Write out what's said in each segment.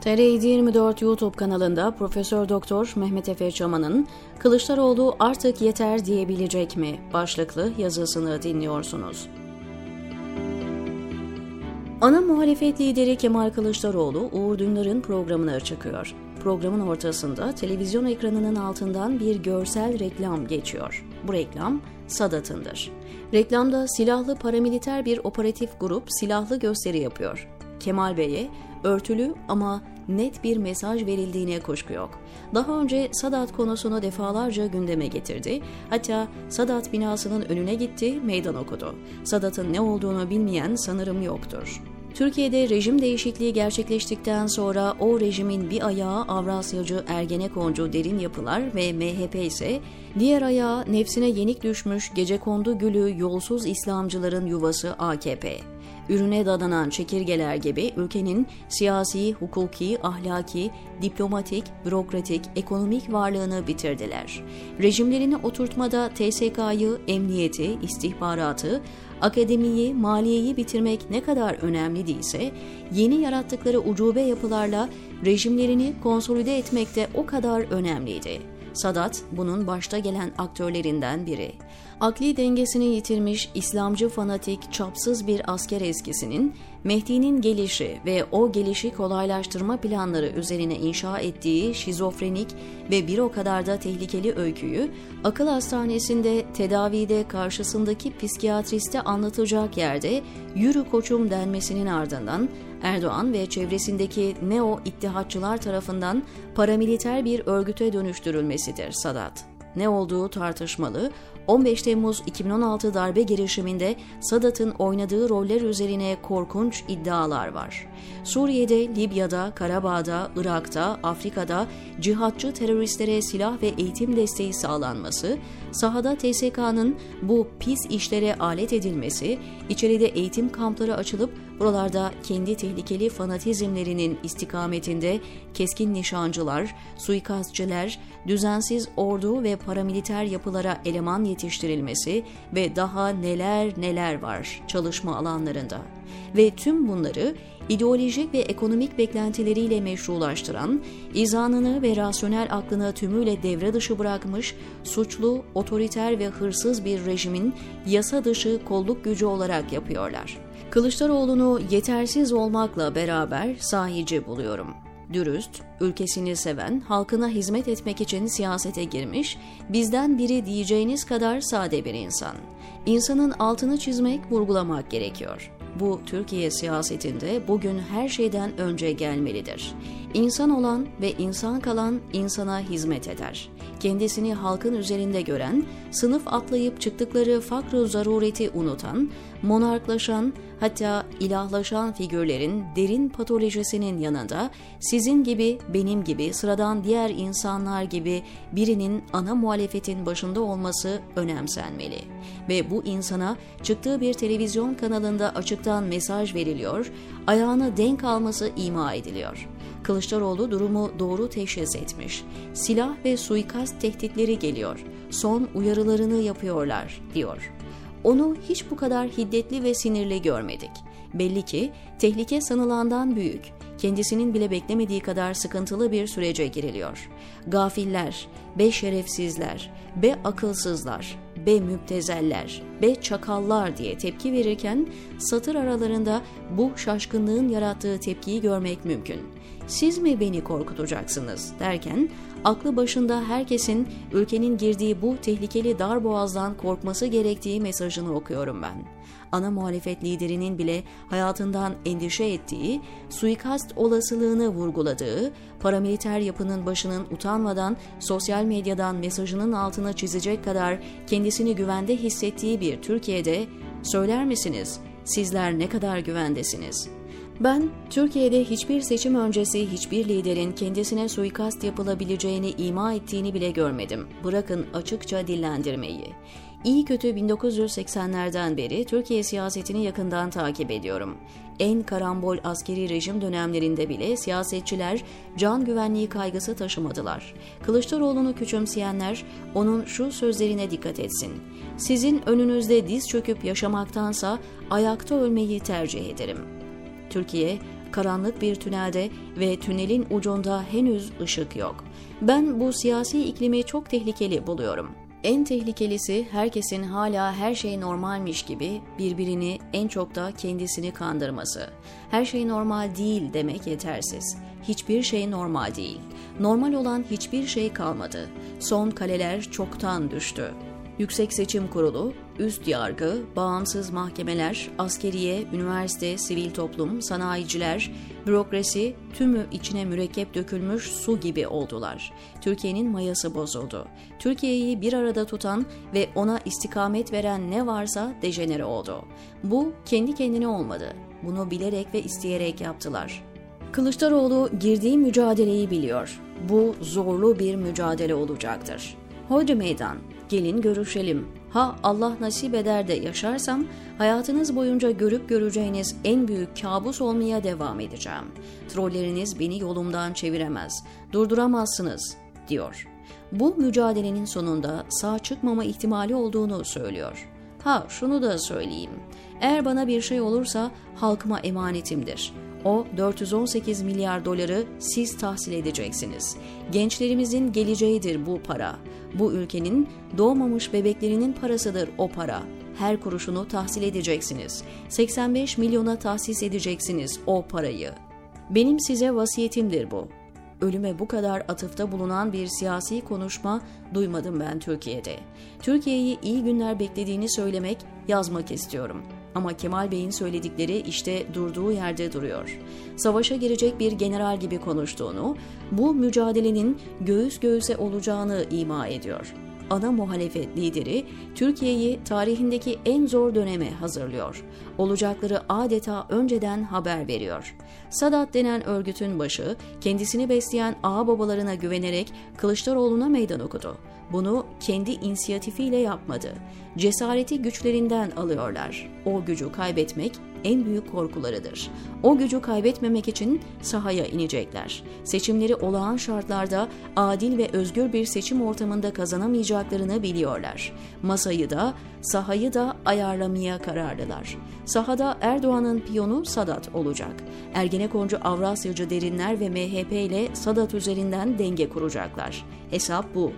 tr 24 YouTube kanalında Profesör Doktor Mehmet Efe Çaman'ın Kılıçdaroğlu artık yeter diyebilecek mi başlıklı yazısını dinliyorsunuz. Ana muhalefet lideri Kemal Kılıçdaroğlu Uğur Dündar'ın programına çıkıyor. Programın ortasında televizyon ekranının altından bir görsel reklam geçiyor. Bu reklam Sadat'ındır. Reklamda silahlı paramiliter bir operatif grup silahlı gösteri yapıyor. Kemal Bey'e örtülü ama net bir mesaj verildiğine kuşku yok. Daha önce Sadat konusunu defalarca gündeme getirdi. Hatta Sadat binasının önüne gitti, meydan okudu. Sadat'ın ne olduğunu bilmeyen sanırım yoktur. Türkiye'de rejim değişikliği gerçekleştikten sonra o rejimin bir ayağı Avrasyacı Ergenekoncu derin yapılar ve MHP ise diğer ayağı nefsine yenik düşmüş gecekondu gülü yolsuz İslamcıların yuvası AKP ürüne dadanan çekirgeler gibi ülkenin siyasi, hukuki, ahlaki, diplomatik, bürokratik, ekonomik varlığını bitirdiler. Rejimlerini oturtmada TSK'yı, emniyeti, istihbaratı, akademiyi, maliyeyi bitirmek ne kadar önemli değilse, yeni yarattıkları ucube yapılarla rejimlerini konsolide etmek de o kadar önemliydi. Sadat bunun başta gelen aktörlerinden biri. Akli dengesini yitirmiş İslamcı fanatik çapsız bir asker eskisinin Mehdi'nin gelişi ve o gelişi kolaylaştırma planları üzerine inşa ettiği şizofrenik ve bir o kadar da tehlikeli öyküyü akıl hastanesinde tedavide karşısındaki psikiyatriste anlatacak yerde yürü koçum denmesinin ardından Erdoğan ve çevresindeki neo ittihatçılar tarafından paramiliter bir örgüte dönüştürülmesidir Sadat. Ne olduğu tartışmalı, 15 Temmuz 2016 darbe girişiminde Sadat'ın oynadığı roller üzerine korkunç iddialar var. Suriye'de, Libya'da, Karabağ'da, Irak'ta, Afrika'da cihatçı teröristlere silah ve eğitim desteği sağlanması, sahada TSK'nın bu pis işlere alet edilmesi, içeride eğitim kampları açılıp buralarda kendi tehlikeli fanatizmlerinin istikametinde keskin nişancılar, suikastçiler, düzensiz ordu ve paramiliter yapılara eleman yetiştirilmesi ve daha neler neler var çalışma alanlarında. Ve tüm bunları ideolojik ve ekonomik beklentileriyle meşrulaştıran, izanını ve rasyonel aklını tümüyle devre dışı bırakmış, suçlu, otoriter ve hırsız bir rejimin yasa dışı kolluk gücü olarak yapıyorlar. Kılıçdaroğlu'nu yetersiz olmakla beraber sahici buluyorum dürüst, ülkesini seven, halkına hizmet etmek için siyasete girmiş, bizden biri diyeceğiniz kadar sade bir insan. İnsanın altını çizmek, vurgulamak gerekiyor. Bu Türkiye siyasetinde bugün her şeyden önce gelmelidir. İnsan olan ve insan kalan insana hizmet eder. Kendisini halkın üzerinde gören, sınıf atlayıp çıktıkları fakr zarureti unutan, monarklaşan, hatta ilahlaşan figürlerin derin patolojisinin yanında sizin gibi, benim gibi, sıradan diğer insanlar gibi birinin ana muhalefetin başında olması önemsenmeli. Ve bu insana çıktığı bir televizyon kanalında açıktan mesaj veriliyor, ayağına denk alması ima ediliyor. Kılıçdaroğlu durumu doğru teşhis etmiş. Silah ve suikast tehditleri geliyor. Son uyarılarını yapıyorlar, diyor. Onu hiç bu kadar hiddetli ve sinirli görmedik. Belli ki tehlike sanılandan büyük, kendisinin bile beklemediği kadar sıkıntılı bir sürece giriliyor. Gafiller, be şerefsizler, be akılsızlar, be müptezeller, be çakallar diye tepki verirken satır aralarında bu şaşkınlığın yarattığı tepkiyi görmek mümkün. Siz mi beni korkutacaksınız derken aklı başında herkesin ülkenin girdiği bu tehlikeli dar boğazdan korkması gerektiği mesajını okuyorum ben. Ana muhalefet liderinin bile hayatından endişe ettiği, suikast olasılığını vurguladığı, paramiliter yapının başının utanmadan sosyal medyadan mesajının altına çizecek kadar kendisini güvende hissettiği bir Türkiye'de söyler misiniz sizler ne kadar güvendesiniz?'' Ben Türkiye'de hiçbir seçim öncesi hiçbir liderin kendisine suikast yapılabileceğini ima ettiğini bile görmedim. Bırakın açıkça dillendirmeyi. İyi kötü 1980'lerden beri Türkiye siyasetini yakından takip ediyorum. En karambol askeri rejim dönemlerinde bile siyasetçiler can güvenliği kaygısı taşımadılar. Kılıçdaroğlu'nu küçümseyenler onun şu sözlerine dikkat etsin. Sizin önünüzde diz çöküp yaşamaktansa ayakta ölmeyi tercih ederim.'' Türkiye karanlık bir tünelde ve tünelin ucunda henüz ışık yok. Ben bu siyasi iklimi çok tehlikeli buluyorum. En tehlikelisi herkesin hala her şey normalmiş gibi birbirini en çok da kendisini kandırması. Her şey normal değil demek yetersiz. Hiçbir şey normal değil. Normal olan hiçbir şey kalmadı. Son kaleler çoktan düştü. Yüksek Seçim Kurulu, üst yargı, bağımsız mahkemeler, askeriye, üniversite, sivil toplum, sanayiciler, bürokrasi tümü içine mürekkep dökülmüş su gibi oldular. Türkiye'nin mayası bozuldu. Türkiye'yi bir arada tutan ve ona istikamet veren ne varsa dejenere oldu. Bu kendi kendine olmadı. Bunu bilerek ve isteyerek yaptılar. Kılıçdaroğlu girdiği mücadeleyi biliyor. Bu zorlu bir mücadele olacaktır. Hodri meydan, gelin görüşelim. Ha Allah nasip eder de yaşarsam hayatınız boyunca görüp göreceğiniz en büyük kabus olmaya devam edeceğim. Trolleriniz beni yolumdan çeviremez, durduramazsınız diyor. Bu mücadelenin sonunda sağ çıkmama ihtimali olduğunu söylüyor. Ha şunu da söyleyeyim. Eğer bana bir şey olursa halkıma emanetimdir. O 418 milyar doları siz tahsil edeceksiniz. Gençlerimizin geleceğidir bu para. Bu ülkenin doğmamış bebeklerinin parasıdır o para. Her kuruşunu tahsil edeceksiniz. 85 milyona tahsis edeceksiniz o parayı. Benim size vasiyetimdir bu. Ölüme bu kadar atıfta bulunan bir siyasi konuşma duymadım ben Türkiye'de. Türkiye'yi iyi günler beklediğini söylemek, yazmak istiyorum.'' Ama Kemal Bey'in söyledikleri işte durduğu yerde duruyor. Savaşa girecek bir general gibi konuştuğunu, bu mücadelenin göğüs göğüse olacağını ima ediyor ana muhalefet lideri Türkiye'yi tarihindeki en zor döneme hazırlıyor. Olacakları adeta önceden haber veriyor. Sadat denen örgütün başı kendisini besleyen ağa babalarına güvenerek Kılıçdaroğlu'na meydan okudu. Bunu kendi inisiyatifiyle yapmadı. Cesareti güçlerinden alıyorlar. O gücü kaybetmek en büyük korkularıdır. O gücü kaybetmemek için sahaya inecekler. Seçimleri olağan şartlarda adil ve özgür bir seçim ortamında kazanamayacaklarını biliyorlar. Masayı da, sahayı da ayarlamaya kararlılar. Sahada Erdoğan'ın piyonu Sadat olacak. Ergenekoncu Avrasyacı derinler ve MHP ile Sadat üzerinden denge kuracaklar. Hesap bu.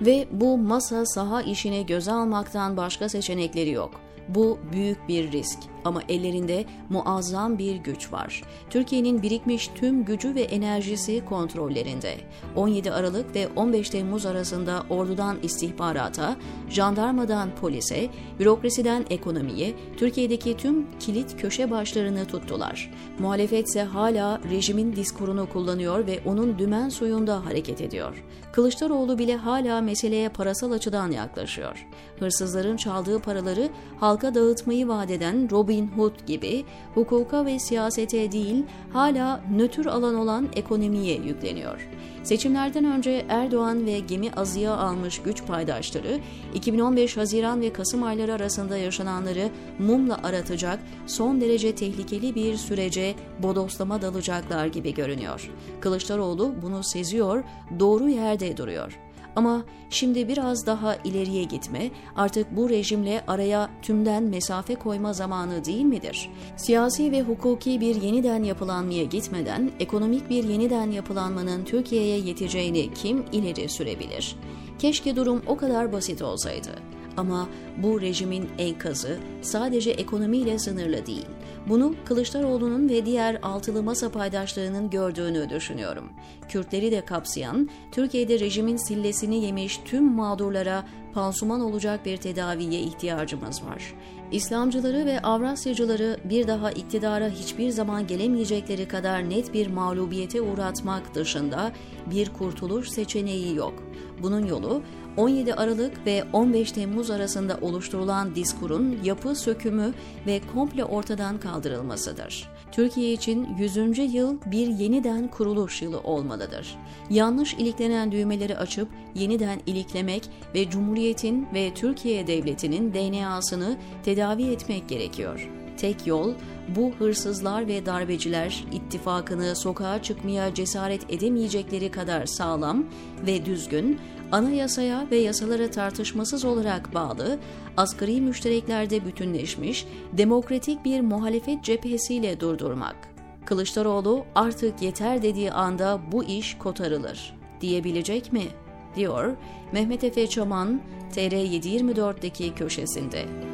Ve bu masa saha işini göze almaktan başka seçenekleri yok. Bu büyük bir risk ama ellerinde muazzam bir güç var. Türkiye'nin birikmiş tüm gücü ve enerjisi kontrollerinde. 17 Aralık ve 15 Temmuz arasında ordudan istihbarata, jandarmadan polise, bürokrasiden ekonomiye, Türkiye'deki tüm kilit köşe başlarını tuttular. Muhalefet ise hala rejimin diskurunu kullanıyor ve onun dümen suyunda hareket ediyor. Kılıçdaroğlu bile hala meseleye parasal açıdan yaklaşıyor. Hırsızların çaldığı paraları halka dağıtmayı vaat eden Robin Robin Hood gibi hukuka ve siyasete değil hala nötr alan olan ekonomiye yükleniyor. Seçimlerden önce Erdoğan ve gemi azıya almış güç paydaşları 2015 Haziran ve Kasım ayları arasında yaşananları mumla aratacak son derece tehlikeli bir sürece bodoslama dalacaklar gibi görünüyor. Kılıçdaroğlu bunu seziyor, doğru yerde duruyor. Ama şimdi biraz daha ileriye gitme, artık bu rejimle araya tümden mesafe koyma zamanı değil midir? Siyasi ve hukuki bir yeniden yapılanmaya gitmeden ekonomik bir yeniden yapılanmanın Türkiye'ye yeteceğini kim ileri sürebilir? Keşke durum o kadar basit olsaydı. Ama bu rejimin enkazı sadece ekonomiyle sınırlı değil. Bunu Kılıçdaroğlu'nun ve diğer altılı masa paydaşlarının gördüğünü düşünüyorum. Kürtleri de kapsayan, Türkiye'de rejimin sillesini yemiş tüm mağdurlara pansuman olacak bir tedaviye ihtiyacımız var. İslamcıları ve Avrasyacıları bir daha iktidara hiçbir zaman gelemeyecekleri kadar net bir mağlubiyete uğratmak dışında bir kurtuluş seçeneği yok. Bunun yolu 17 Aralık ve 15 Temmuz arasında oluşturulan diskurun yapı sökümü ve komple ortadan kaldırılmasıdır. Türkiye için 100. yıl bir yeniden kuruluş yılı olmalıdır. Yanlış iliklenen düğmeleri açıp yeniden iliklemek ve Cumhuriyet'in ve Türkiye Devleti'nin DNA'sını tedavi etmek gerekiyor. Tek yol bu hırsızlar ve darbeciler ittifakını sokağa çıkmaya cesaret edemeyecekleri kadar sağlam ve düzgün, anayasaya ve yasalara tartışmasız olarak bağlı, asgari müştereklerde bütünleşmiş, demokratik bir muhalefet cephesiyle durdurmak. Kılıçdaroğlu artık yeter dediği anda bu iş kotarılır diyebilecek mi? diyor Mehmet Efe Çaman TR724'deki köşesinde.